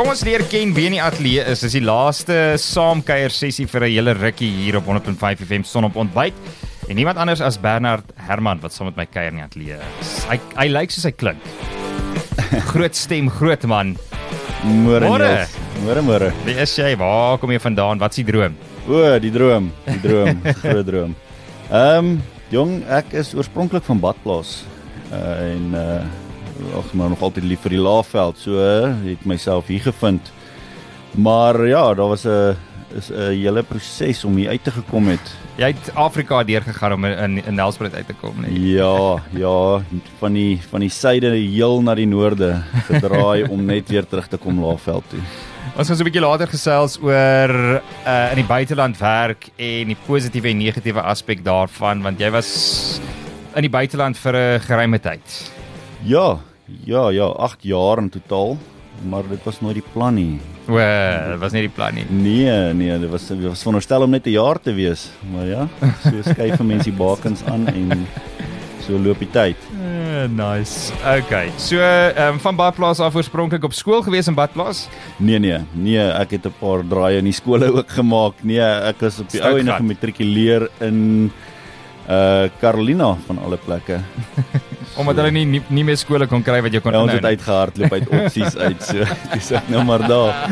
Kom ons leer ken wie in die ateljee is. Dis die laaste saamkuier sessie vir 'n hele rukkie hier op 100.5 FM son op ontbyt. En niemand anders as Bernard Herman wat saam met my kuier in die ateljee is. Hy hy lyk soos hy klink. Groot stem, groot man. Môre. Môre. Môre môre. Wie is jy? Waar kom jy vandaan? Wat is die droom? O, die droom, die droom, groot droom. Ehm, um, jong, ek is oorspronklik van Badplaas. Uh, en uh ag maar nog altyd lief vir die Laagveld. So het myself hier gevind. Maar ja, daar was 'n is 'n hele proses om hier uit te gekom het. Jy het Afrika deurgegaan om in in Nelspruit uit te kom, nee. Ja, ja, van die van die suide heel na die noorde gedraai om net weer terug te kom Laagveld toe. Ons gaan so 'n bietjie later gesels oor uh in die buiteland werk en die positiewe en negatiewe aspek daarvan want jy was in die buiteland vir 'n geruime tyd. Ja, ja, ja, 8 jaar in totaal, maar dit was nooit die plan nie. O, dit was nie die plan nie. Nee, nee, dit was dit was veronderstel om net 'n jaar te wees, maar ja, so skuif vir mense die bakens aan en so loop die tyd. Uh, nice. Okay. So, ehm um, van Badplaas af oorspronklik op skool gewees in Badplaas. Nee, nee, nee, ek het 'n paar draaie in die skole ook gemaak. Nee, ek is op die ou en gat. gematrikuleer in uh Carolina van alle plekke. Omdat hulle nie, nie nie meer skole kon kry wat jy kon Ja, ons het uitgehardloop uit opsies uit so. Dis ek nou maar daar.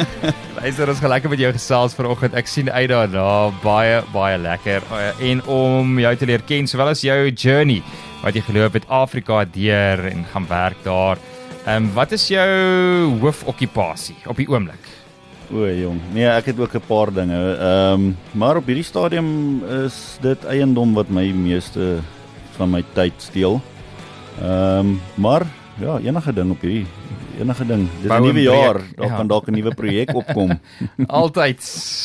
Luister, ons gaan lekker met jou gesels vanoggend. Ek sien uit daarna. Baie baie lekker. Uh, en om jou te leer ken, sowel as jou journey wat jy geloop het Afrika deur en gaan werk daar. Ehm um, wat is jou hoofokkupasie op die oomblik? O, jong. Nee, ek het ook 'n paar dinge. Ehm, um, maar op hierdie stadium is dit eiendom wat my meeste van my tyd steel. Ehm, um, maar ja, enige ding op hierdie enige ding. Dis 'n nuwe jaar, daar ja. kan dalk 'n nuwe projek opkom. Altyd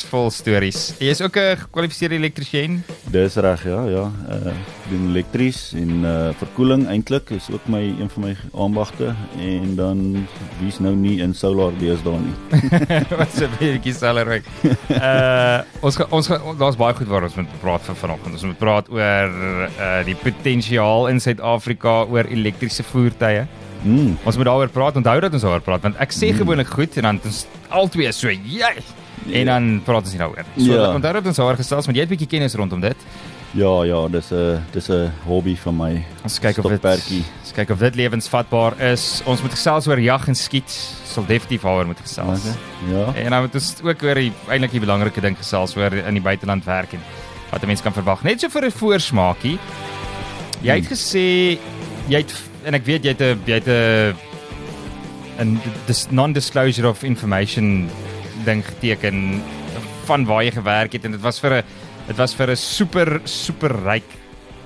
vol stories. Jy is ook 'n gekwalifiseerde elektriesien. Dis reg, ja, ja. Uh doen elektries en uh verkoeling eintlik is ook my een van my aanbagte en dan wie's nou nie in solar deesdae nie. wat 'n bietjie salery. Uh ons ga, ons daar's baie goed waar ons moet praat vir vanoggend. Ons moet praat oor uh die potensiaal in Suid-Afrika oor elektriese voertuie. Mm. Ons moet daaroor praat. Onthou dat ons daaroor praat want ek sê gewoonlik goed en dan ons albei so jy en dan praat ons nie daaroor. So Ja. onthou dat ons daaroor gesels want jy het 'n bietjie kennis rondom dit. Ja, ja, dis 'n dis 'n hobby van my. Ons kyk of dit Stokperdjie. ons kyk of dit lewensvatbaar is. Ons moet gesels oor jag en skiet. Sal definitief daaroor moet gesels. Ja. En dan moet ons ook oor die eintlik die belangrike ding gesels oor in die buiteland werk en wat 'n mens kan verwag. Net so vir 'n voorsmaakie. Jy het gesê jy het en ek weet jy het 'n jy het 'n 'n dis non-disclosure of information ding geteken van waar jy gewerk het en dit was vir 'n dit was vir 'n super super ryk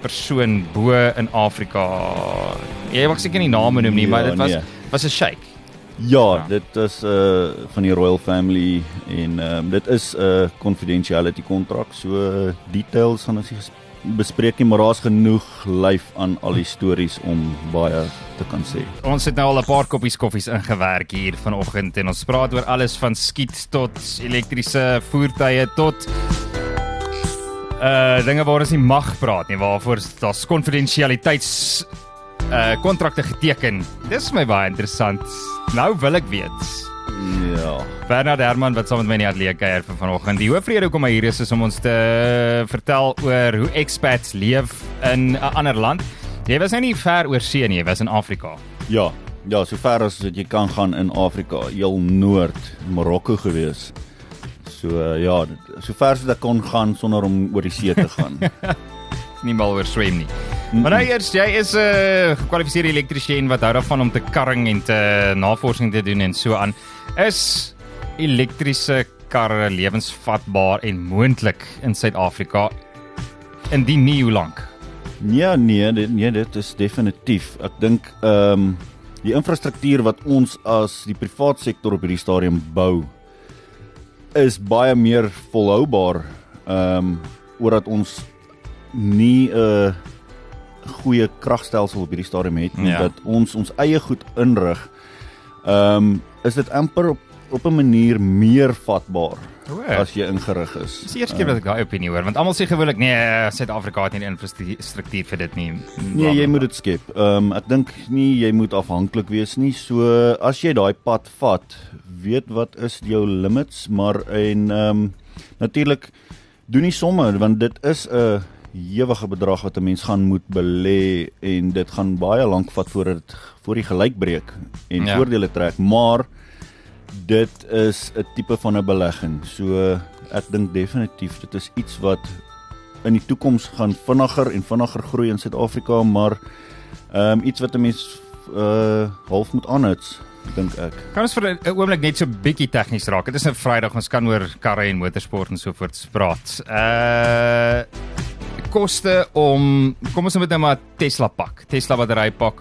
persoon bo in Afrika. Jy mag seker nie name noem nie, maar Ja, dit was nee. was 'n sheik. Ja, Ja. dit is uh van die royal family en um, dit is 'n uh, confidentiality kontrak. So uh, details gaan ons nie bespreek nie, maar daar's genoeg lyf aan al die stories om baie te kan sê. Ons het nou al 'n paar koppies koffies ingewerk hier vanoggend en ons praat oor alles van skiet tot elektriese voertuie tot uh dinge waar ons nie mag praat nie, waarvoor daar's konfidensialiteits uh kontrakte geteken. Dis vir my baie interessant. Nou wil ek weet. Ja. Bernard Herman wat saam met my in die ateljee kuier vir vanoggend. Die hoofrede hoekom hy hier is is om ons te vertel oor hoe expats leef in 'n ander land. Jy was nou nie ver oor see nie, jy was in Afrika. Ja. Ja, sover as wat jy kan gaan in Afrika, heel noord, Marokko gewees. So uh, ja, dit- sover as wat ek kon gaan sonder om oor die see te gaan. nie mal oor swem nie. Maar nou eers, jy is 'n uh, gekwalifiseerde elektriesien wat hou daarvan om te karring en te navorsing te doen en so aan. Is elektriese karre lewensvatbaar en moontlik in Suid-Afrika? Indien nie, hoe lank? Ja, nee, dit nee, dit is definitief. Ek dink ehm um, die infrastruktuur wat ons as die privaat sektor op hierdie stadium bou is baie meer volhoubaar ehm um, omdat ons nie 'n goeie kragstelsel op hierdie stadium het nie Ja. dat ons ons eie goed inrig. Ehm um, is dit amper op op 'n manier meer vatbaar O, as jy ingerig is. Dis die eerste keer wat ek daai opinie hoor, want almal sê gewoonlik nee, Suid-Afrika het nie die infrastruktuur vir dit nie. Nee, jy moet dit skep. Ehm um, ek dink nie jy moet afhanklik wees nie. So as jy daai pad vat, weet wat is jou limits, maar en ehm um, natuurlik doen nie somme want dit is 'n ewige bedrag wat 'n mens gaan moet belê en dit gaan baie lank vat voordat dit voor die gelyk breek en ja. voordele trek, maar dit is 'n tipe van 'n belegging. So ek dink definitief dit is iets wat in die toekoms gaan vinniger en vinniger groei in Suid-Afrika, maar ehm um, iets wat 'n mens uh half moet aanhits dink ek. Kan ons vir 'n oomblik net so bietjie tegnies raak? Dit is 'n Vrydag, ons kan oor karre en motorsport en so voort praat. Uh koste om kom ons moet nou maar Tesla pak. Tesla battery pak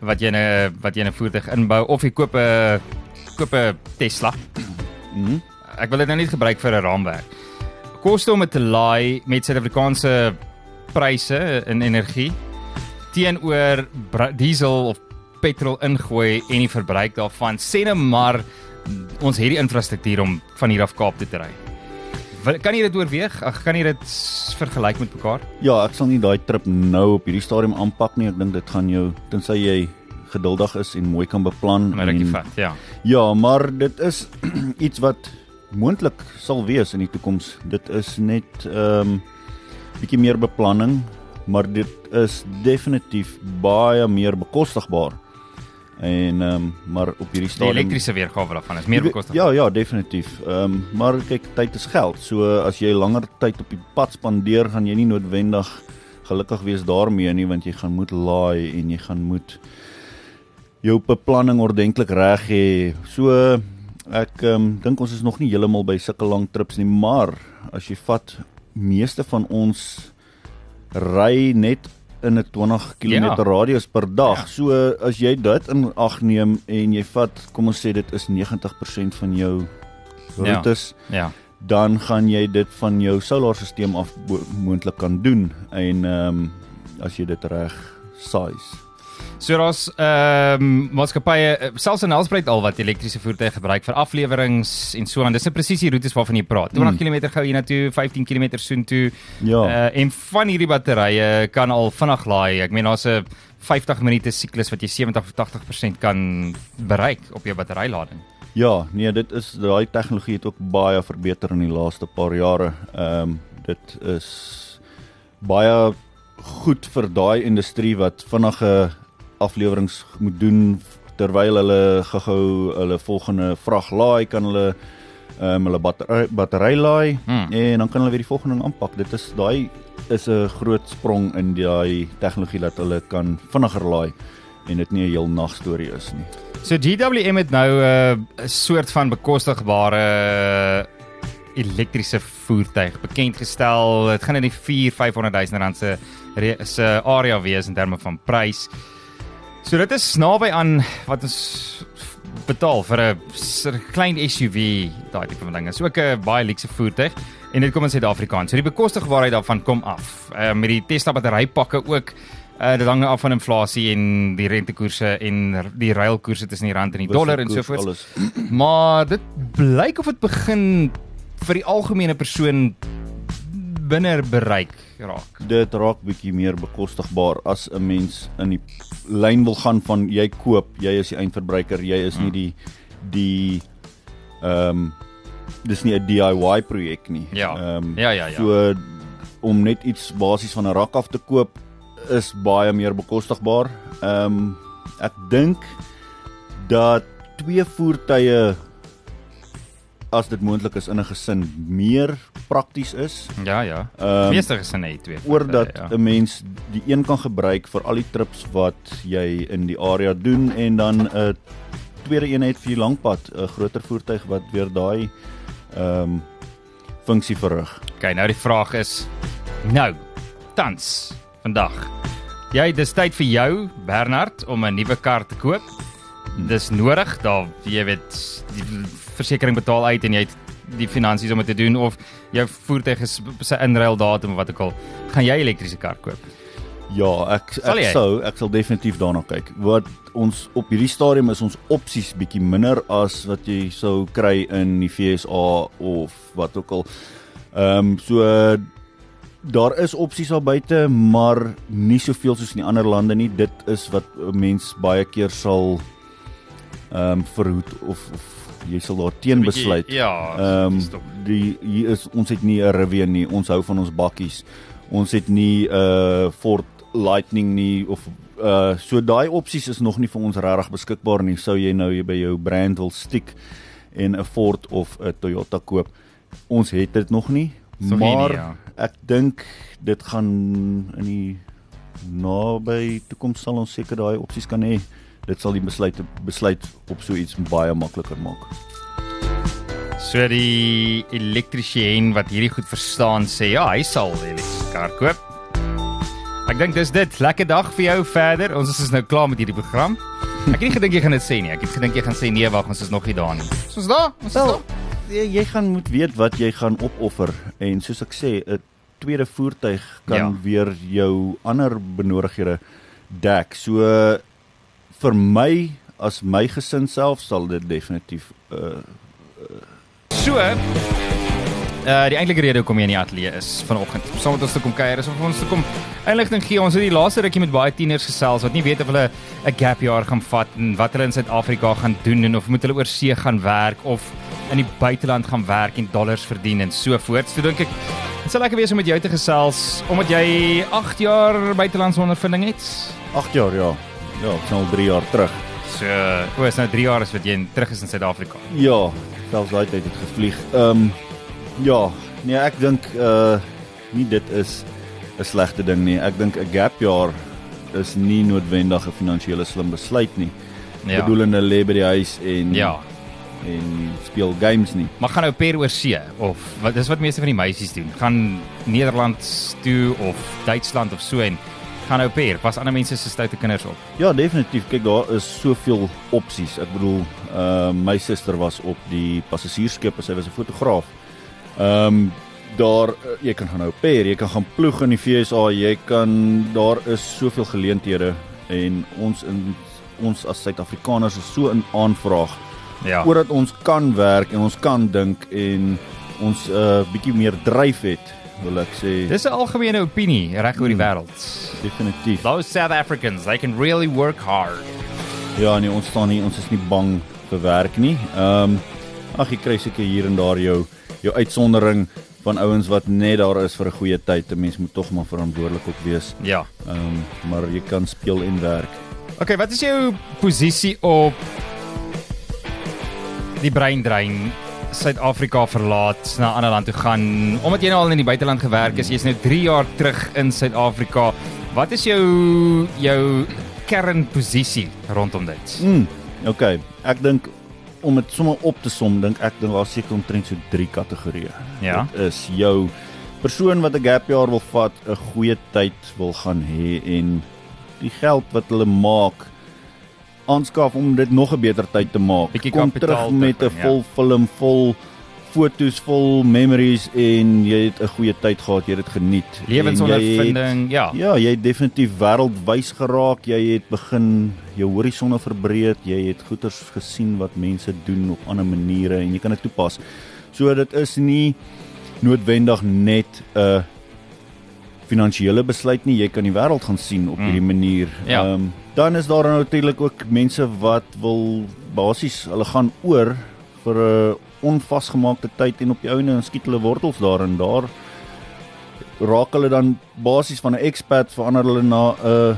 wat jy 'n wat jy 'n voertuig inbou of jy koop 'n koop 'n Tesla. Mhm. Ek wil dit nou nie gebruik vir 'n raamwerk. Koste om dit te laai met Suid-Afrikaanse pryse in energie teenoor diesel of petrol ingooi en die verbruik daarvan sê net maar ons het die infrastruktuur om van hier af Kaap toe te ry. Kan jy dit oorweeg? Ag, kan jy dit vergelyk met mekaar? Ja, ek sal nie daai trip nou op hierdie stadium aanpak nie. Ek dink dit gaan jou tensy jy geduldig is en mooi kan beplan en rukkie vat, ja. Ja, maar dit is iets wat moontlik sal wees in die toekoms. Dit is net ehm um, bietjie meer beplanning, maar dit is definitief baie meer bekostigbaar En ehm um, maar op hierdie stadium die elektriese weergawe daarvan is meer bekostig. Ja, ja, definitief. Ehm um, maar kyk, tyd is geld. So as jy langer tyd op die pad spandeer, gaan jy nie noodwendig gelukkig wees daarmee nie want jy gaan moet laai en jy gaan moet jou beplanning ordentlik reg hê. So ek ehm um, dink ons is nog nie heeltemal by sulke lang trips nie, maar as jy vat meeste van ons ry net in 'n 20 km ja. radius per dag. Ja. So as jy dit in ag neem en jy vat, kom ons sê dit is 90% van jou roetes. Ja. ja. Dan gaan jy dit van jou solarstelsel af moontlik kan doen en ehm um, as jy dit reg size. So daar's ehm um, maatskappye eh, selfs in Nelspruit al wat elektriese voertuie gebruik vir afleweringe en so aan. Dis 'n presies die roetes waarvan jy praat. 20 mm. km gou hier na toe, 15 km soontoe. Ja. Uh, en van hierdie batterye kan al vinnig laai. Ek meen daar's 'n 50 minute siklus wat jy 70 of 80% kan bereik op jou batterylading. Ja, nee, dit is daai tegnologie het ook baie verbeter in die laaste paar jare. Ehm um, dit is baie goed vir daai industrie wat vinnige afleweringe moet doen terwyl hulle gehou hulle volgende vrag laai kan hulle ehm um, hulle battery battery laai hmm. en dan kan hulle weer die volgende ding aanpak. Dit is daai is 'n groot sprong in daai tegnologie dat hulle kan vinniger laai en dit nie 'n heel nag storie is nie. So GWM het nou eh, 'n uh, soort van bekostigbare elektriese voertuig bekend gestel. Dit gaan in die 4 500 000 rand se se area wees in terme van prys. So dit is naby aan wat ons betaal vir 'n klein SUV, daai tipe van ding. Dit is ook 'n baie luukse voertuig en dit kom in Suid-Afrika. So die bekostigbaarheid daarvan kom af. Uh, met die Tesla batterypakke ook uh dit hang af van inflasie en die rentekoerse en die ruilkoerse tussen die rand en die dollar en so voort. Maar dit blyk of dit begin vir die algemene persoon binne bereik raak. Dit raak bietjie meer bekostigbaar as 'n mens in die lyn wil gaan van jy koop, jy is die eindverbruiker, jy is nie hmm. die die ehm um, dis nie 'n DIY projek nie. Ja. Ehm um, ja, ja, ja. So om net iets basies van 'n rak af te koop is baie meer bekostigbaar. Ehm um, ek dink dat twee voertuie as dit moontlik is in 'n gesin meer prakties is. Ja, ja. Um, Meeste gesinne het twee. Oordat 'n ja. mens die een kan gebruik vir al die trips wat jy in die area doen en dan 'n tweede een het vir die langpad, 'n groter voertuig wat weer daai ehm um, funksie verrig. OK, nou die vraag is nou tans vandag. Jy, dis tyd vir jou Bernard om 'n nuwe kar te koop. Dis nodig, daar jy weet die versekerings betaal uit en jy het die finansies om dit te doen of jou voertuig is sy inruil datum of wat ook al, gaan jy elektriese kar koop? Ja, ek ek sou ek sal definitief daarna kyk. Wat ons op hierdie stadium is ons opsies bietjie minder as wat jy sou kry in die FSA of wat ook al. Ehm um, so daar is opsies daar buite, maar nie soveel soos in die ander lande nie. Dit is wat 'n mens baie keer sal ehm um, verhoed of, of jy sal daar teen besluit. Ja. Ehm stop. die hier is ons het nie 'n Rivian nie. Ons hou van ons bakkies. Ons het nie 'n uh, Ford Lightning nie of uh so daai opsies is nog nie vir ons regtig beskikbaar nie. Sou jy nou by jou brand wil stiek en 'n Ford of 'n Toyota koop. Ons het dit nog nie, So nie, maar ja. ek dink dit gaan in die naby toekoms sal ons seker daai opsies kan hê. Dit sal die besluit besluit op so iets baie makliker maak. So die elektriesien wat hierdie goed verstaan sê ja, hy sal 'n elektriese kar koop. Ek dink dis dit. Lekker dag vir jou verder. Ons is nou klaar met hierdie program. Ek het nie gedink jy gaan dit sê nie. Ek het gedink jy gaan sê nee, wag, ons is nog nie daar nie. Ons is daar. Ons is Wel, daar. jy, jy gaan moet weet wat jy gaan opoffer en soos ek sê, 'n tweede voertuig kan Ja. ja. weer jou ander benodighede dek. So vir my as my gesin self sal dit definitief uh So Uh die eintlike rede hoekom jy in die ateljee is vanoggend. Saam met ons te kom kuier is om vir ons te kom inligting gee. Ons het die laaste rukkie met baie tieners gesels wat nie weet of hulle 'n gap jaar gaan vat en wat hulle in Suid-Afrika gaan doen en of moet hulle oor see gaan werk of in die buiteland gaan werk en dollars verdien en so voort. So dink ek dit sal lekker wees om met jou te gesels omdat jy 8 jaar buitelandse ondervinding het. 8 jaar ja. Ja, ek is al 3 jaar terug. So, o, is nou 3 jaar is wat jy in- terug is in Suid-Afrika. Ja, selfs daai tyd het gevlieg. Ehm um, ja, nee, ek dink uh nie dit is 'n slegte ding nie. Ek dink 'n gap jaar is nie noodwendig 'n finansiële slim besluit nie. Ja. Bedoelende lê by die huis en Ja. en speel games nie. Maar gaan nou per oor see of wat dis wat meeste van die meisies doen. Gaan Nederland toe of Duitsland of so en gaan nou per. Pas ander mense se stoute kinders op. Ja, definitief. Kyk, daar is soveel opsies. Ek bedoel, uh my suster was op die passasiersskip, sy was 'n fotograaf. Ehm um, daar uh, jy kan gaan nou per, jy kan gaan ploeg in die FSA, jy kan daar is soveel geleenthede en ons in ons as Suid-Afrikaners is so in aanvraag Ja. omdat ons kan werk en ons kan dink en ons 'n uh, bietjie meer dryf het, wil ek sê. Dis 'n algemene opinie reg oor die Hmm. wêreld. Definitief. Those South Africans, they can really work hard. Ja, nee, ons staan nie, ons is nie bang vir werk nie. Ehm um, ag jy kry seker hier en daar jou jou uitsondering van ouens wat net daar is vir 'n goeie tyd. 'n Mens moet tog maar verantwoordelik ook wees. Ja. Ehm um, maar jy kan speel en werk. Okay, wat is jou posisie op die breindrein Suid-Afrika verlaat na 'n ander land toe gaan omdat jy nou al in die buiteland gewerk is, jy's nou 3 jaar terug in Suid-Afrika. Wat is jou jou kernposisie rondom dit? Mm, okay. Ek dink om dit sommer op te som, dink ek dink daar seker omtrent so 3 kategorieë. Ja. Dit is jou persoon wat 'n gap jaar wil vat, 'n goeie tyd wil gaan hê en die geld wat hulle maak aanskaf om dit nog 'n beter tyd te maak. Bietjie Kom terug met 'n ja. vol film, vol foto's, vol memories en jy het 'n goeie tyd gehad, jy het dit geniet. Lewensondervinding, ja. Ja, jy het definitief wêreldwys geraak. Jy het begin jou horisonne verbreed. Jy het goeters gesien wat mense doen op ander maniere en jy kan dit toepas. So dit is nie noodwendig net 'n finansiële besluit nie. Jy kan die wêreld gaan sien op Mm. hierdie manier. Ja. Ehm, dan is daar natuurlik ook mense wat wil basies hulle gaan oor vir 'n onvasgemaakte tyd en op die ouene en skiet hulle wortels daar en daar raak hulle dan basies van 'n expat verander hulle na 'n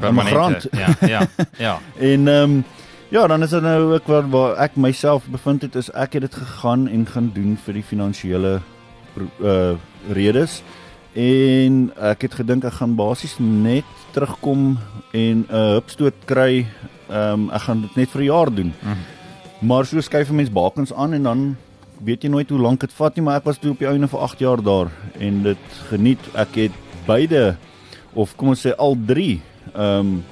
immigrant. Ja, ja, ja. En ehm um, ja, dan is dit nou ook waar, waar ek myself bevind het is ek het dit gegaan en gaan doen vir die finansiële uh redes. En ek het gedink ek gaan basies net terugkom en 'n uh, hupstoot kry. Ehm um, ek gaan dit net vir 'n jaar doen. Mhm. Maar so skuif 'n mens bakens aan en dan weet jy nooit hoe lank dit vat nie, maar ek was toe op die einde vir 8 jaar daar en dit geniet. Ek het beide of kom ons sê al drie ehm um,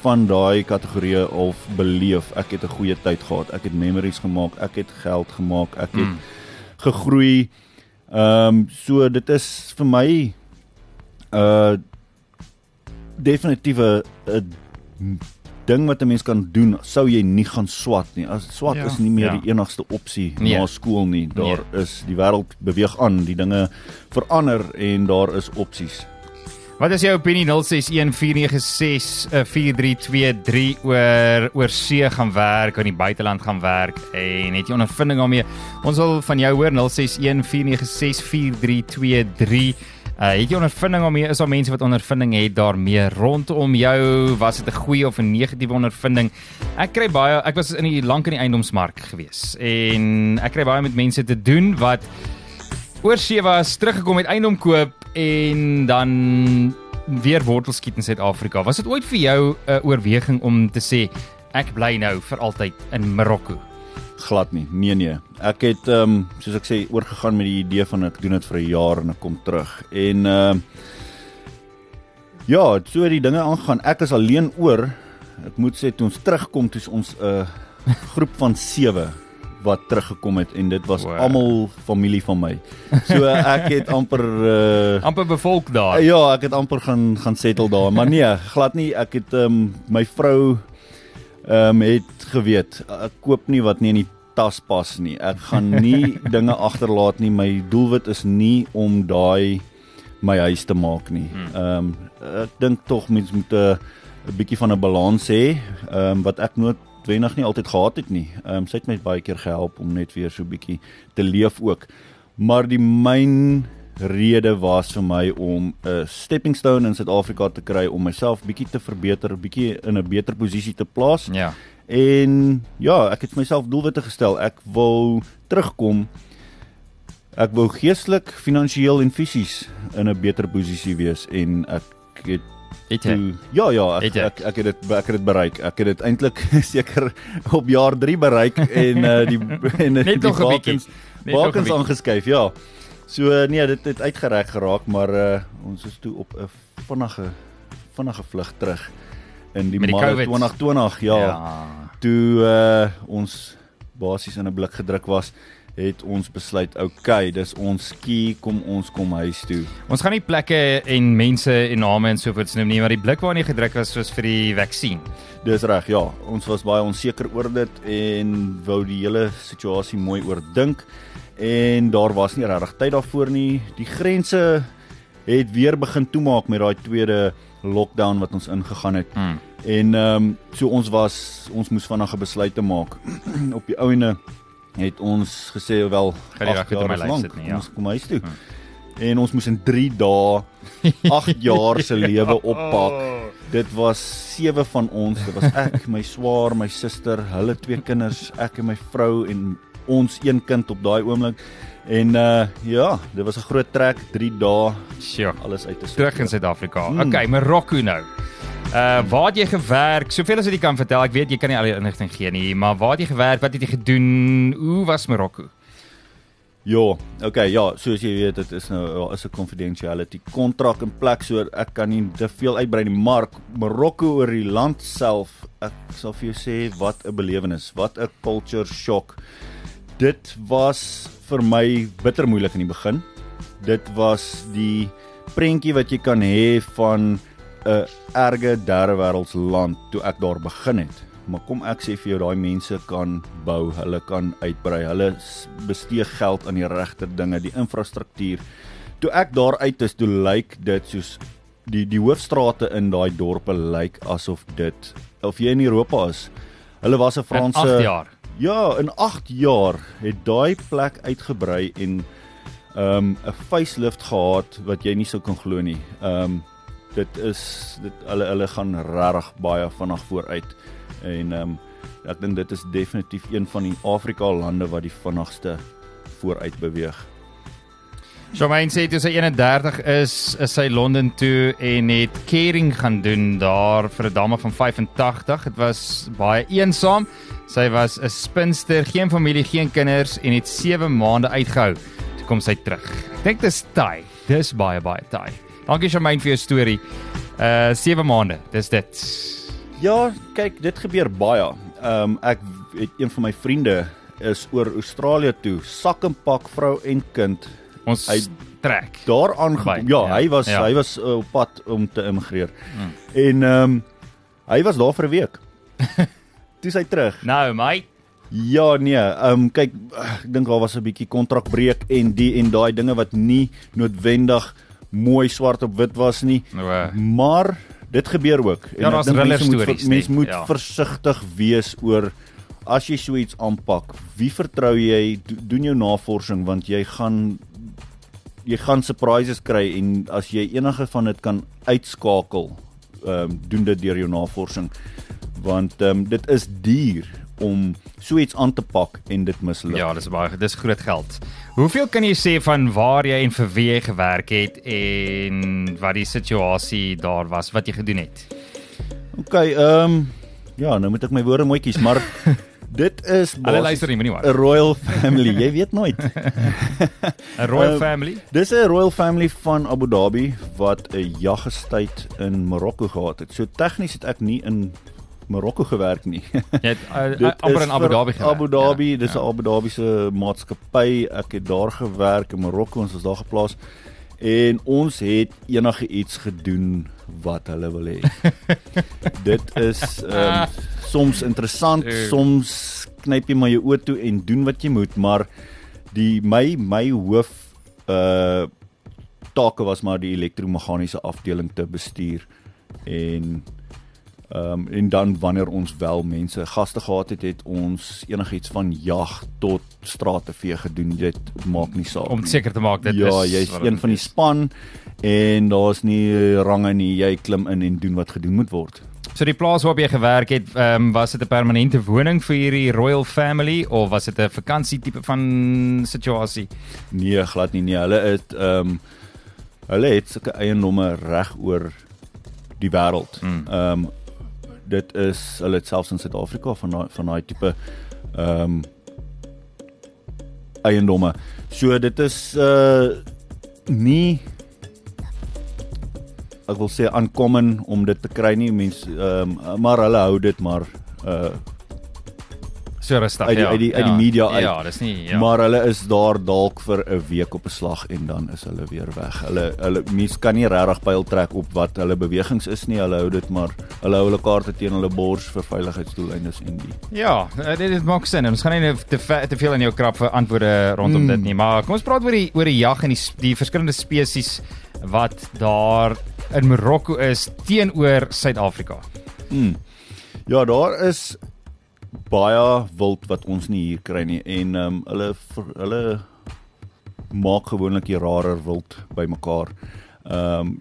van daai kategorieë of beleef. Ek het 'n goeie tyd gehad. Ek het memories gemaak, ek het geld gemaak, ek het Mm. gegroei. Ehm um, so dit is vir my uh definitief 'n 'n ding wat 'n mens kan doen sou jy nie gaan swat nie. As swat Ja. is nie meer Ja. ja. die enigste opsie Nee. na skool nie. Daar nee. is die wêreld beweeg aan, die dinge verander en daar is opsies. Wat is jou opinie 0614964323 oor oor see gaan werk, in die buiteland gaan werk en het jy ondervinding daarmee? Ons wil van jou hoor 0614964323. Uh, het jy ondervinding daarmee? Is daar mense wat ondervinding het daarmee rondom jou? Was dit 'n goeie of 'n negatiewe ondervinding? Ek kry baie ek was in die lank in die eiendomsmark gewees en ek kry baie met mense te doen wat oor see was, teruggekom met eiendom koop en dan weer wortels skiet in Suid-Afrika. Was dit ooit vir jou 'n uh, oorweging om te sê ek bly nou vir altyd in Marokko? Glad nie. Nee nee. Ek het ehm um, soos ek sê oorgegaan met die idee van ek doen dit vir 'n jaar en ek kom terug. En ehm uh, ja, so die dinge aangaan. Ek is alleen oor. Ek moet sê toe ons terugkom, toe ons 'n uh, groep van 7 wat teruggekom het en dit was wow. almal familie van my. So ek het amper uh, amper bevolk daar. Ja, ek het amper gaan gaan settle daar, maar nee, glad nie. Ek het um, my vrou ehm um, het geweet ek koop nie wat nie in die tas pas nie. Ek gaan nie dinge agterlaat nie. My doelwit is nie om daai my huis te maak nie. Hmm. Ehm um, ek dink tog mens moet 'n 'n bietjie van 'n balans hê, ehm um, wat ek nooit wenig nie altyd gehad het nie. Ehm um, sy het my baie keer gehelp om net weer so bietjie te leef ook. Maar die myn rede was vir my om 'n stepping stone in Suid-Afrika te kry om myself bietjie te verbeter, bietjie in 'n beter posisie te plaas. Ja. En ja, ek het myself doelwitte gestel. Ek wil terugkom. Ek wou geestelik, finansiëel en fisies in 'n beter posisie wees en ek het Het jy? Ja ja, ek, ek ek het dit ek het dit bereik. Ek het dit eintlik seker op jaar 3 bereik en uh, die en Net die bakens bakens aangeskuif, ja. So nee, dit het uitgereik geraak, maar uh, ons is toe op 'n vinnige vinnige vlug terug in die Maart 2020, ja. ja. Toe uh, ons basies in 'n blik gedruk was het ons besluit, okay, dis ons ski, kom ons kom huis toe. Ons gaan nie plekke en mense en name en so voort noem nie, maar die blik waarna jy gedruk was soos vir die vaksin. Dis reg, ja. Ons was baie onseker oor dit en wou die hele situasie mooi oordink en daar was nie regtig tyd daarvoor nie. Die grense het weer begin toemaak met daai tweede lockdown wat ons ingegaan het. Mm. En ehm um, so ons was ons moes vanaand 'n besluit te maak op die ouene het ons gesê wel met my lyf sit nie ja. Ons kom huis toe. Hmm. En ons moes in 3 dae 8 jaar se lewe oppak. Dit was sewe van ons. Dit was ek, my swaar, my suster, hulle twee kinders, ek en my vrou en ons een kind op daai oomblik. En uh ja, dit was 'n groot trek, 3 dae. Sjoe, alles uit te sit. Terug in Suid-Afrika. Hmm. Okay, Marokko nou. Uh waar het jy gewerk? Soveel as wat jy kan vertel. Ek weet jy kan nie al die inligting gee nie, maar waar het jy gewerk? Wat het jy gedoen? Hoe was Marokko? Ja, okay, ja, soos jy weet, dit is nou ja, is 'n confidentiality kontrak in plek, so ek kan nie te veel uitbrei nie, maar Marokko oor die land self, ek sal vir jou sê wat 'n belewenis, wat 'n culture shock. Dit was vir my bitter moeilik in die begin. Dit was die prentjie wat jy kan hê van 'n erge derde wêrelds land toe ek daar begin het. Maar kom ek sê vir jou daai mense kan bou, hulle kan uitbrei, hulle bestee geld aan die regte dinge, die infrastruktuur. Toe ek daar uit is, toe lyk dit soos die die hoofstrate in daai dorpe lyk asof dit of jy in Europa is. Hulle was 'n Franse in 8 jaar. Ja, in 8 jaar het daai plek uitgebrei en ehm um, 'n facelift gehad wat jy nie sou kan glo nie. Ehm um, dit is dit hulle hulle gaan regtig baie vinnig vooruit en ehm um, ek dink dit is definitief een van die Afrika lande wat die vinnigste vooruit beweeg. Jomaine sê dis 31 is is sy Londen toe en het caring gaan doen daar vir 'n dame van 85. Dit was baie eensaam. Sy was 'n spinster, geen familie, geen kinders en het 7 maande uitgehou. Toe kom sy terug. Ek dink dis taai. Dis baie baie taai. Dankie Shamaine vir jou storie. Uh 7 maande, dis dit. Ja, kyk, dit gebeur baie. Ehm um, ek het een van my vriende is oor Australië toe, sak en pak vrou en kind. Ons hy trek. Daar aan ja, ja, hy was ja. hy was uh, op pad om te immigreer. Hmm. En ehm um, hy was daar vir 'n week. Toe hy terug. Nou, my Ja nee, ehm um, kyk ek dink daar was 'n bietjie kontrakbreek en die en daai dinge wat nie noodwendig mooi swart op wit was nie. Uh, Maar dit gebeur ook. Ja, daar's dink thriller mense moet, stories, Mens nee, moet ja. versigtig wees oor as jy so iets aanpak. Wie vertrou jy? Do, doen jou navorsing want jy gaan jy gaan surprises kry en as jy enige van dit kan uitskakel, ehm um, doen dit deur jou navorsing want ehm um, dit is duur om so iets aan te pak en dit misluk. ja, dis baie dis groot geld. Hoeveel kan jy sê van waar jy en vir wie jy gewerk het en wat die situasie daar was wat jy gedoen het? OK, ehm um, ja, nou moet ek my woorde mooi kies, maar dit is Hulle luister nie, moenie 'n maar. royal family. Jy weet nooit. 'n Royal uh, family. Dis 'n royal family van Abu Dhabi wat 'n jaggestyd in Marokko gehad het. So tegnies het ek nie in Marokko gewerk nie. Jy het uh, Dit amper in Abu Dhabi gewerk. Abu Dhabi, ja, dis 'n Abu Dhabi se maatskappy. Ek het daar gewerk in Marokko, ons was daar geplaas. En ons het enige iets gedoen wat hulle wil hê. Dit is um, soms interessant, Dude. soms knyp jy maar jou oë toe en doen wat jy moet, maar die my my hoof uh take was maar die elektromeganiese afdeling te bestuur en Ehm um, en dan wanneer ons wel mense gaste gehad het, het ons enigiets van jag tot strate vee gedoen. Dit maak nie saak om seker te maak dit ja, is jy's wat een van die span en daar's nie range nie. Jy klim in en doen wat gedoen moet word. So die plaas waarop jy gewerk het, ehm um, was dit 'n permanente woning vir hierdie royal family of was dit 'n vakansie tipe van situasie? Nee, glad nie. Nee, hulle het ehm um, hulle het sulke eiendomme reg oor die wêreld. Mm. Ehm um, dit is hulle het selfs in Suid-Afrika van daai van daai tipe ehm um, eiendomme. So dit is uh nie ek wil sê uncommon om dit te kry nie mense ehm um, maar hulle hou dit maar uh So rustig, Uit die- ja. uit die- uit die ja. media uit. Ja, dis nie ja. Ja. Maar hulle is daar dalk vir 'n week op 'n slag en dan is hulle weer weg. Hulle hulle mense kan nie regtig pyl trek op wat hulle bewegings is nie. Hulle hou dit maar hulle hou hulle kaarte teen hulle bors vir veiligheidsdoeleindes en die. Ja, eh, dit, dit maak sin. Ons gaan nie te te veel in jou krap vir antwoorde rondom Mm. dit nie, maar kom ons praat oor die oor die jag en die die verskillende spesies wat daar in Marokko is teenoor Suid-Afrika. Hmm. Ja, daar is baie wild wat ons nie hier kry nie en ehm um, hulle hulle maak gewoonlik die rarer wild bymekaar. Ehm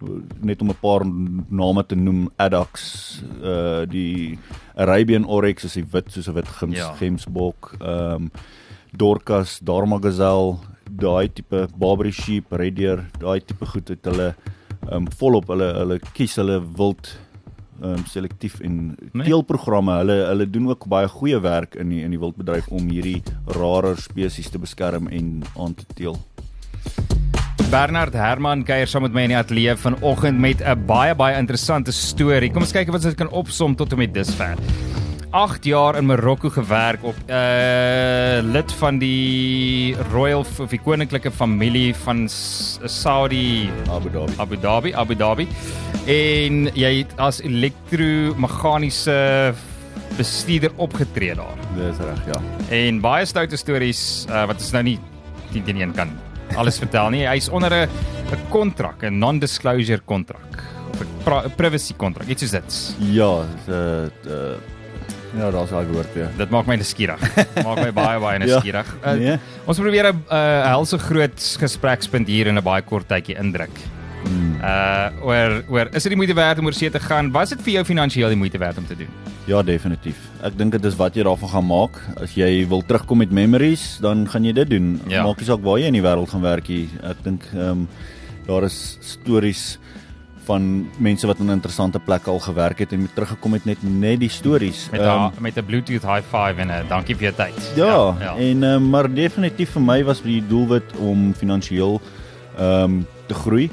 um, net om 'n paar name te noem, Addax, uh die Arabian Oryx is die wit soos 'n wit gems, Ja. ja. gemsbok, ehm um, Dorcas, Dharma gazelle, daai tipe Barbary sheep, red deer, daai tipe goed het hulle ehm um, volop hulle hulle kies hulle wild ehm um, selektief en Nee. teelprogramme. Hulle hulle doen ook baie goeie werk in die in die wildbedryf om hierdie rarer spesies te beskerm en aan te teel. Bernard Herman kuier saam met my in die ateljee vanoggend met 'n baie baie interessante storie. Kom ons kyk wat ons kan opsom tot en met dusver. 8 jaar in Marokko gewerk op 'n uh, lid van die royal of die koninklike familie van Saudi Abu Dhabi. Abu Dhabi, Abu Dhabi. En jy het as elektromeganiese bestuurder opgetree daar. Dis reg, ja. En baie stoute stories uh, wat ons nou nie teen teen een kan alles vertel nie. Hy's onder 'n 'n kontrak, 'n non-disclosure kontrak of 'n privacy kontrak. Iets soos dit. Ja, dit uh, ja, daar's daai woord weer. Dit maak my nuuskierig. Maak my baie baie Ja, nuuskierig. Uh, nee. Ons probeer 'n uh, helse groot gesprekspunt hier in 'n baie kort tydjie indruk. Hmm. Uh oor oor is dit die moeite werd om oor see te gaan? Was dit vir jou finansiëel die moeite werd om te doen? Ja, definitief. Ek dink dit is wat jy daarvan gaan maak. As jy wil terugkom met memories, dan gaan jy dit doen. Ja. Maak nie saak waar jy in die wêreld gaan werk nie. Ek dink ehm um, daar is stories van mense wat in interessante plekke al gewerk het en met teruggekom het net net die stories. Met Ehm, 'n met 'n Bluetooth high five en 'n dankie vir jou tyd. Ja, ja. ja. en uh, maar definitief vir my was die doelwit om finansiëel ehm um, te groei.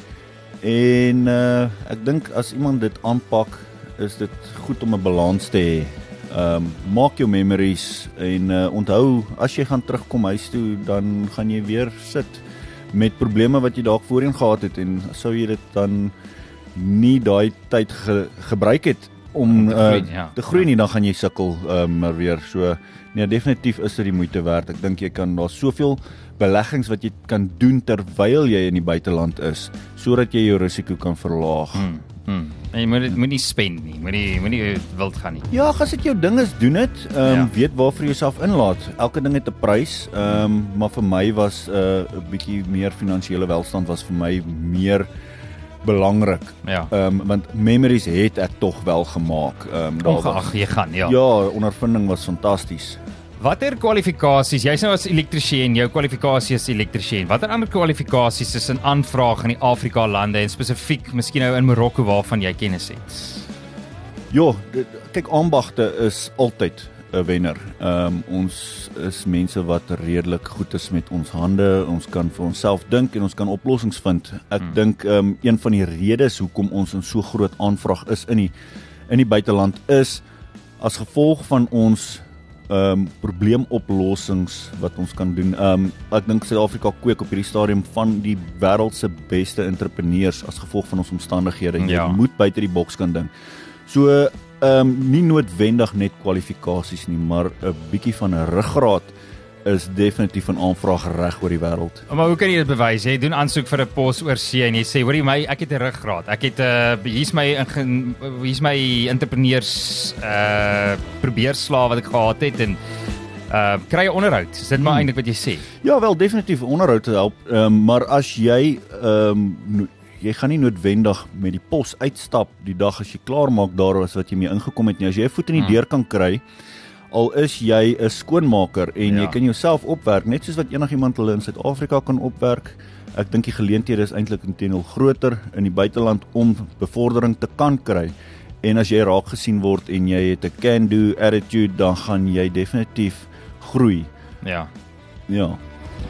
En uh, ek dink as iemand dit aanpak, is dit goed om 'n balans te hê. Ehm um, maak jou memories en uh, onthou as jy gaan terugkom huis toe, dan gaan jy weer sit met probleme wat jy dalk voorheen gehad het en sou jy dit dan nie daai tyd ge gebruik het om te uh, groei, ja. te groei nie, dan gaan jy sukkel uh, maar weer. So nee, definitief is dit die moeite werd. Ek dink jy kan daar soveel beleggings wat jy kan doen terwyl jy in die buiteland is sodat jy jou risiko kan verlaag. Hmm. Hmm. En jy moet dit moenie spend nie. Moenie moenie wild gaan nie. Ja, as dit jou ding is, doen dit. Ehm um, Ja. weet waarvoor jy jouself inlaat. Elke ding het 'n prys. Ehm um, maar vir my was 'n uh, bietjie meer finansiële welstand was vir my meer belangrik. Ja. Ehm um, want memories het ek tog wel gemaak. Ehm um, daar Ongeag jy gaan, ja. Ja, ondervinding was fantasties. Watter kwalifikasies? Jy's nou as elektriesien, jou kwalifikasie is elektriesien. Watter ander kwalifikasies is in aanvraag in die Afrika lande en spesifiek miskien nou in Marokko waarvan jy kennis het? Ja, dit- kyk aanbagte is altyd 'n wenner. Ehm um, ons is mense wat redelik goed is met ons hande. Ons kan vir onsself dink en ons kan oplossings vind. Ek hmm. dink ehm um, een van die redes hoekom ons in so groot aanvraag is in die in die buiteland is as gevolg van ons ehm um, probleemoplossings wat ons kan doen. Ehm um, ek dink Suid-Afrika kweek op hierdie stadium van die wêreld se beste entrepreneurs as gevolg van ons omstandighede. Jy Ja. moet buite die boks kan dink. So ehm um, nie noodwendig net kwalifikasies nie, maar 'n bietjie van 'n ruggraat is definitief 'n aanvraag reg oor die wêreld. Maar hoe kan jy dit bewys? Jy doen aansoek vir 'n pos oor see en jy sê, "Hoorie my, ek het 'n ruggraat. Ek het 'n uh, hier's my hier's my entrepreneurs uh probeerslae wat ek gehad het en uh kry 'n onderhoud." Is dit maar Hmm. eintlik wat jy sê? Ja, wel definitief onderhoud help, um, maar as jy ehm um, jy gaan nie noodwendig met die pos uitstap die dag as jy klaar maak daar as wat jy mee ingekom het nie. As jy 'n voet in die Hmm. deur kan kry, al is jy 'n skoonmaker en Ja. jy kan jouself opwerk net soos wat enigiemand hulle in Suid-Afrika kan opwerk. Ek dink die geleenthede is eintlik intedeel groter in die buiteland om bevordering te kan kry. En as jy raak gesien word en jy het 'n can-do attitude, dan gaan jy definitief groei. Ja. Ja.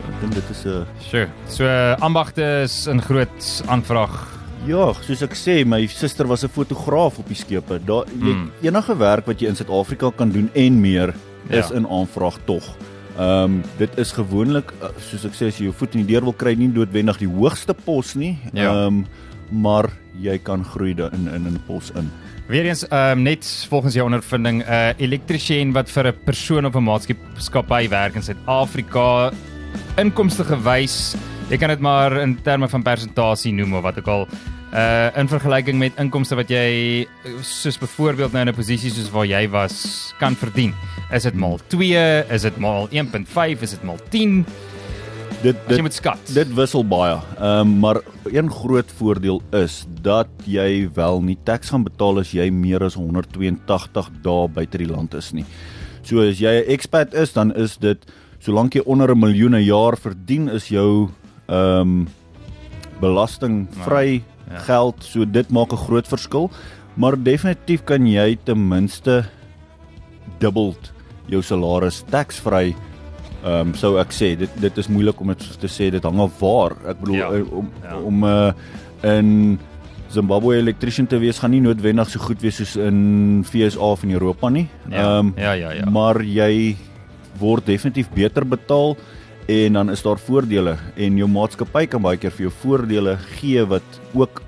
Ek dink dit is 'n Sure. So uh, ambagte is in groot aanvraag. Ja, soos ek sê, my suster was 'n fotograaf op die skepe. Daar jy Mm. enige werk wat jy in Suid-Afrika kan doen en meer is Ja. in aanvraag tog. Ehm um, dit is gewoonlik uh, soos ek sê as jy jou voet in die deur wil kry, nie noodwendig die hoogste pos nie. Ehm Ja. um, maar jy kan groei da- in in 'n pos in. Weereens ehm um, net volgens jou ondervinding 'n uh, elektriesien wat vir 'n persoon op 'n maatskappy werk in Suid-Afrika inkomste gewys, jy kan dit maar in terme van persentasie noem of wat ook al uh in vergelyking met inkomste wat jy soos byvoorbeeld nou in 'n posisie soos waar jy was kan verdien. Is dit maal 2, is dit maal 1.5, is dit maal 10? Dit As jy dit moet skat. dit wissel baie. Ehm um, maar een groot voordeel is dat jy wel nie tax gaan betaal as jy meer as 182 dae buite die land is nie. So as jy 'n expat is, dan is dit solank jy onder 'n miljoen 'n jaar verdien, is jou ehm um, belastingvry Ja. geld. So dit maak 'n groot verskil. Maar definitief kan jy ten minste dubbel jou salaris taxvry Ehm um, sou ek sê dit dit is moeilik om dit te sê dit hang af waar. Ek bedoel Ja, ja, om ja. ja. om uh, in Zimbabwe electrician te wees gaan nie noodwendig so goed wees soos in FSA of in Europa nie. Ja, Ehm ja, ja, ja. maar jy word definitief beter betaal en dan is daar voordele en jou maatskappy kan baie keer vir jou voordele gee wat ook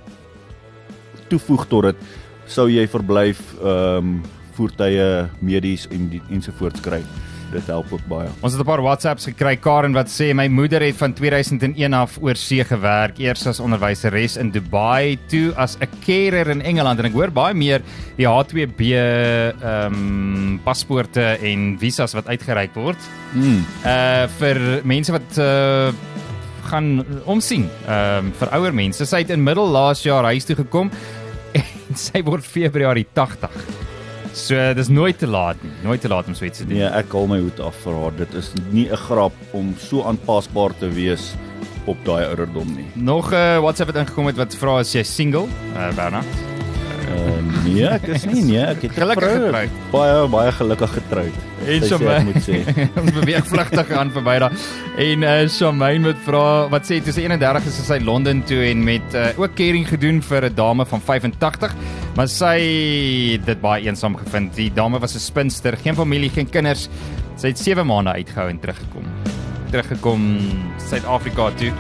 toevoeg tot dit sou jy verblyf ehm um, voertuie medies en ensovoorts kry. Dit help ook baie. Ons het 'n paar WhatsApps gekry Karen wat sê my moeder het van 2001 af oor see gewerk, eers as onderwyseres in Dubai, toe as 'n carer in Engeland en ek hoor baie meer die H2B ehm um, paspoorte en visas wat uitgereik word Mm. uh vir mense wat uh gaan omsien ehm um, vir ouer mense. Sy het in middel laas jaar huis toe gekom en sy word Februarie 80. So dis nooit te laat nie, nooit te laat om so iets te doen. Nee, ek haal my hoed af vir haar. Dit is nie 'n grap om so aanpasbaar te wees op daai ouderdom nie. Nog 'n uh, WhatsApp het ingekom het wat vra as jy single, uh, Bernard. Uh, nee, ek is nie nee, ek het Gelukkig vrou. getroud. Baie baie gelukkig getroud. En Shamaine- ek moet sê. Ons beweeg vlugtig aan verby daar. En uh Shamaine moet vra wat sê toe sy 31 is, is sy Londen toe en met uh, ook caring gedoen vir 'n dame van 85, maar sy het dit baie eensaam gevind. Die dame was 'n spinster, geen familie, geen kinders. Sy het 7 maande uitgehou en teruggekom. Teruggekom Suid-Afrika toe.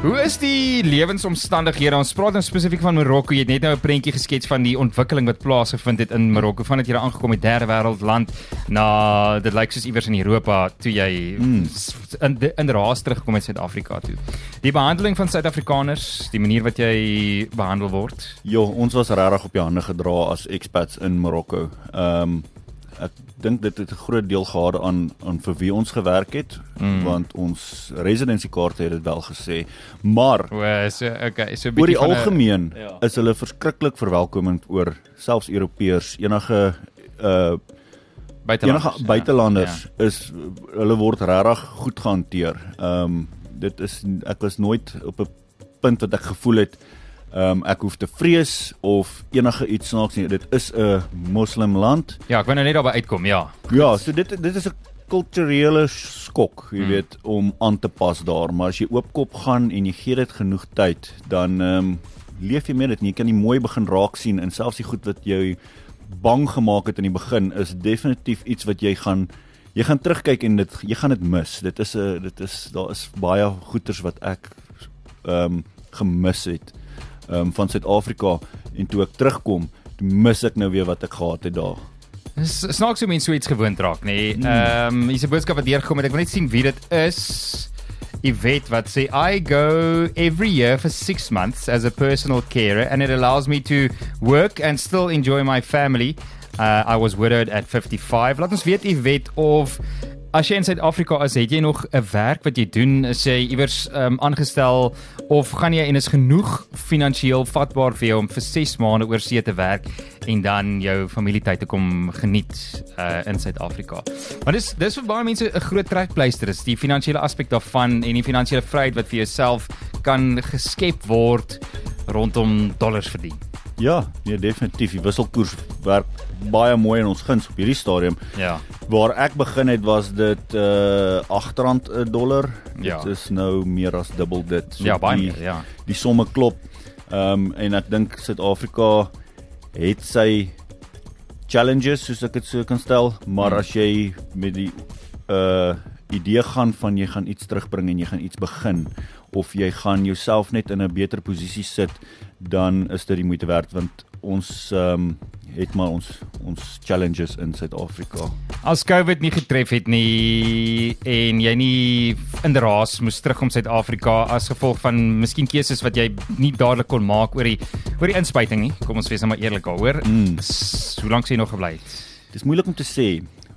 Hoe is die lewensomstandighede? Ons praat nou spesifiek van Marokko. Jy het net nou 'n prentjie geskets van die ontwikkeling wat plaasgevind het in Marokko vandat jy daar aangekom het, derde wêreld land na dit lyk soos iewers in Europa toe jy mm. in in raas teruggekom het Suid-Afrika toe. Die behandeling van Suid-Afrikaners, die manier wat jy behandel word. Ja, ons was regtig op die hande gedra as expats in Marokko. Ehm um, ek dink dit het 'n groot deel gehad aan aan vir wie ons gewerk het mm. want ons residency kaarte het dit wel gesê maar o so okay so oor die algemeen a, ja. is hulle verskriklik verwelkomend oor selfs Europeërs enige uh buitelanders, enige buitelanders ja. is hulle word regtig goed gehanteer. Ehm um, dit is ek was nooit op 'n punt wat ek gevoel het Ehm um, ek hoef te vrees of enige iets snaaks nie. Dit is 'n moslim land. Ja, ek wou nou net daarby uitkom, ja. Ja, so dit dit is 'n kulturele skok, jy hmm. weet, om aan te pas daar, maar as jy oopkop gaan en jy gee dit genoeg tyd, dan ehm um, leef jy met dit en jy kan die mooi begin raak sien en selfs die goed wat jou bang gemaak het in die begin is definitief iets wat jy gaan jy gaan terugkyk en dit jy gaan dit mis. Dit is 'n dit is daar is baie goeters wat ek ehm um, gemis het um, van Suid-Afrika en toe ek terugkom, mis ek nou weer wat ek gehad het daar. Snaaks hoe mense so iets gewoond raak, nê. Nee. Ehm um, hier's 'n boodskap wat deurgekom het. Ek wil net sien wie dit is. Weet wat sê I go every year for 6 months as a personal carer and it allows me to work and still enjoy my family. Uh, I was widowed at 55. Laat ons weet weet of As jy in Suid-Afrika is, het jy nog 'n werk wat jy doen? Is jy iewers um, aangestel of gaan jy en is genoeg finansiëel vatbaar vir jou om vir 6 maande oor see te werk en dan jou familietyd te kom geniet uh, in Suid-Afrika? Want dis dis vir baie mense 'n groot trekpleister is die finansiële aspek daarvan en die finansiële vryheid wat vir jouself kan geskep word rondom dollars verdien. Ja, nee definitief. Die wisselkoers werk baie mooi in ons guns op hierdie stadium. Ja. Waar ek begin het was dit uh R8 'n dollar. Ja. Dit is nou meer as dubbel dit. So ja, baie die, meer, ja. Die somme klop. Ehm um, en ek dink Suid-Afrika het sy challenges soos ek dit so kan stel, maar hmm. as jy met die uh idee gaan van jy gaan iets terugbring en jy gaan iets begin of jy gaan jouself net in 'n beter posisie sit, dan is dit die moeite werd want ons ehm um, het maar ons ons challenges in Suid-Afrika. As COVID nie getref het nie en jy nie in raas moes terugkom Suid-Afrika as gevolg van miskien keuses wat jy nie dadelik kon maak oor die oor die inspuiting nie. Kom ons wees nou maar eerlik daaroor. Mm. Hoe lank sê jy nog gebly? Dis moeilik om te sê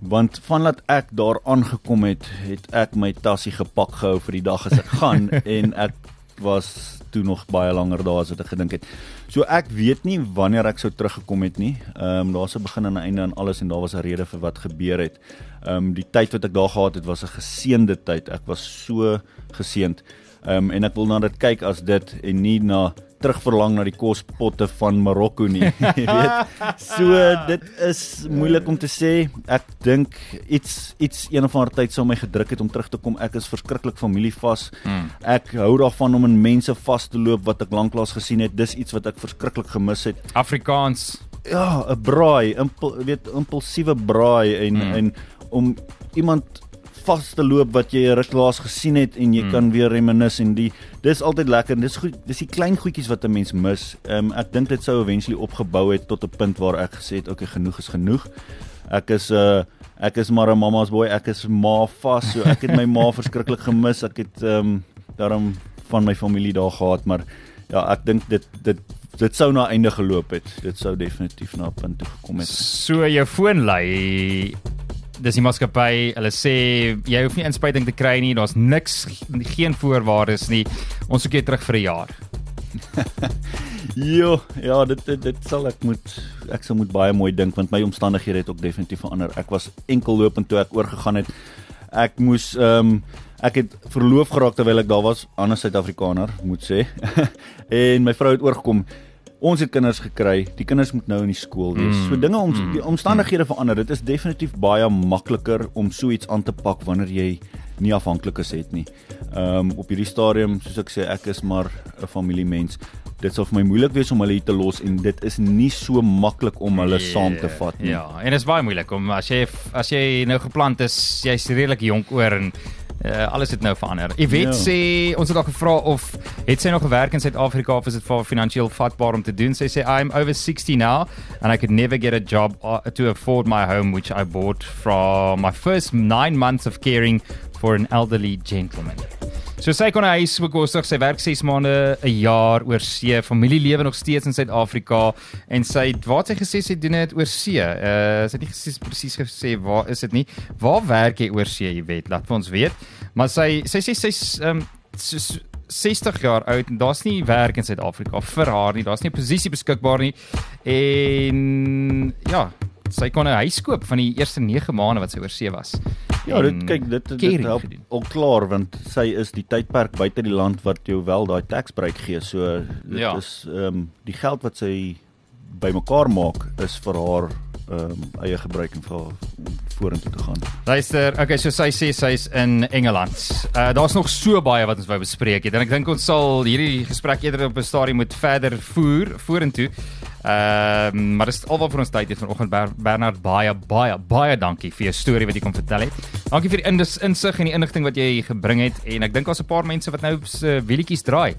want vandat ek daar aangekom het, het ek my tassie gepak gehou vir die dag as ek gaan en ek was toe nog baie langer daar as wat ek gedink het. So ek weet nie wanneer ek sou teruggekom het nie. Ehm um, daar's 'n begin en 'n einde aan alles en daar was 'n rede vir wat gebeur het. Ehm um, die tyd wat ek daar gehad het was 'n geseënde tyd. Ek was so geseënd. Ehm um, en ek wil na dit kyk as dit en nie na terugverlang na die kospotte van Marokko nie. Jy weet. So dit is moeilik om te sê. Ek dink iets iets een of ander tyd sou my gedruk het om terug te kom. Ek is verskriklik familievas. Hmm. Ek hou daarvan om in mense vas te loop wat ek lanklaas gesien het. Dis iets wat ek verskriklik gemis het. Afrikaans. Ja, 'n braai, impul, weet impulsiewe braai en hmm. en om iemand vas te loop wat jy ruk laas gesien het en jy mm. kan weer reminis en die dis altyd lekker. Dis goed. Dis die klein goedjies wat 'n mens mis. Ehm um, ek dink dit sou eventually opgebou het tot 'n punt waar ek gesê het, okay, genoeg is genoeg. Ek is 'n uh, ek is maar 'n mama's boy. Ek is ma vas. So ek het my ma verskriklik gemis. Ek het ehm um, daarom van my familie daar gehad, maar ja, ek dink dit dit dit sou na einde geloop het. Dit sou definitief na 'n punt toe gekom het. So jou foon lei dis die maatskappy, hulle sê jy hoef nie inspuiting te kry nie, daar's niks geen voorwaardes nie. Ons soek jou terug vir 'n jaar. jo, ja, dit, dit dit sal ek moet ek sal moet baie mooi dink want my omstandighede het ook definitief verander. Ek was enkel lopend toe ek oorgegaan het. Ek moes ehm um, ek het verloof geraak terwyl ek daar was, ander Suid-Afrikaner, moet sê. en my vrou het oorgekom ons het kinders gekry, die kinders moet nou in die skool wees. Mm, so dinge om mm, die omstandighede mm. verander. Dit is definitief baie makliker om so iets aan te pak wanneer jy nie afhanklik is het nie. Ehm um, op hierdie stadium, soos ek sê, ek is maar 'n familiemens. dit sal vir my moeilik wees om hulle hier te los en dit is nie so maklik om hulle yeah, saam te vat nie. Ja, en dit is baie moeilik om as jy as jy nou geplant is, jy's redelik jonk oor en Uh, alles het nou verander. Ek weet ja. sê ons het al gevra of het sy nog gewerk in Suid-Afrika of is dit vir finansiëel vatbaar om te doen? Sy sê I'm over 60 now and I could never get a job uh, to afford my home which I bought from my first 9 months of caring for an elderly gentleman. So sy kon 'n huis bekostig, sy werk 6 maande 'n jaar oor see, familie lewe nog steeds in Suid-Afrika en sy het wat sy gesê sy doen dit oor see. Uh sy het nie presies gesê waar is dit nie. Waar werk jy oor see, weet, laat vir ons weet. Maar sy sy sê sy's ehm um, 60 jaar oud en daar's nie werk in Suid-Afrika vir haar nie. Daar's nie 'n posisie beskikbaar nie. En ja, sy kon 'n huis koop van die eerste 9 maande wat sy oor see was. Ja, dit kyk dit dit help al klaar want sy is die tydperk buite die land wat jou wel daai tax break gee. So dit ja. is ehm um, die geld wat sy bymekaar maak is vir haar ehm um, eie gebruik en vir vorentoe te gaan. Luister, okay, so sy sê sy's in Engeland. Uh daar's nog so baie wat ons wou bespreek het en ek dink ons sal hierdie gesprek eerder op 'n stadium moet verder voer vorentoe. Ehm uh, maar dis alwaar vir ons tyd het vanoggend Bernard baie baie baie dankie vir jou storie wat jy kom vertel het. Dankie vir die insig en die inligting wat jy gebring het en ek dink daar's 'n paar mense wat nou se wielietjies draai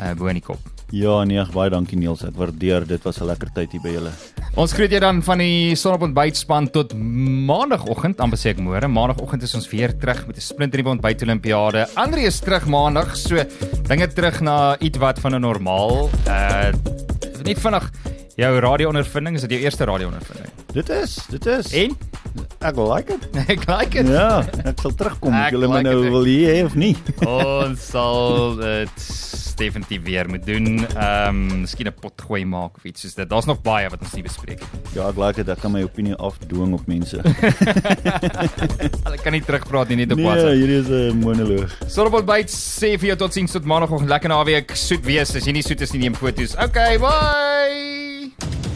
uh bo in die kop. Ja nee, baie dankie Niels. Ek waardeer dit was 'n lekker tyd hier by julle. Ons groet jou dan van die Sonop ontbytspan tot maandagooggend, amper sê ek môre. Maandagooggend is ons weer terug met 'n splinternuwe ontbyt Olimpiade. Andre is terug maandag, so dinge terug na ietwat van 'n normaal. Uh net vinnig jou radio-ondervinding, is dit jou eerste radio-ondervinding? Dit is, dit is. En ek like it. ek like it. Ja, ek sal terugkom. Ek julle like nou wil hier hê of nie? ons sal dit definitief weer moet doen. Ehm, um, miskien 'n pot gooi maak of iets soos dit. Daar's nog baie wat ons nie bespreek het nie. Ja, ek like dit. Ek kan my opinie afdwing op mense. Hulle kan nie terugpraat nie net op nee, WhatsApp. Nee, hierdie is 'n monoloog. Sorbot byt sê vir jou totsiens tot maandagoggend. Lekker naweek. Soet wees. As jy nie soet is nie, neem foto's. Okay, bye.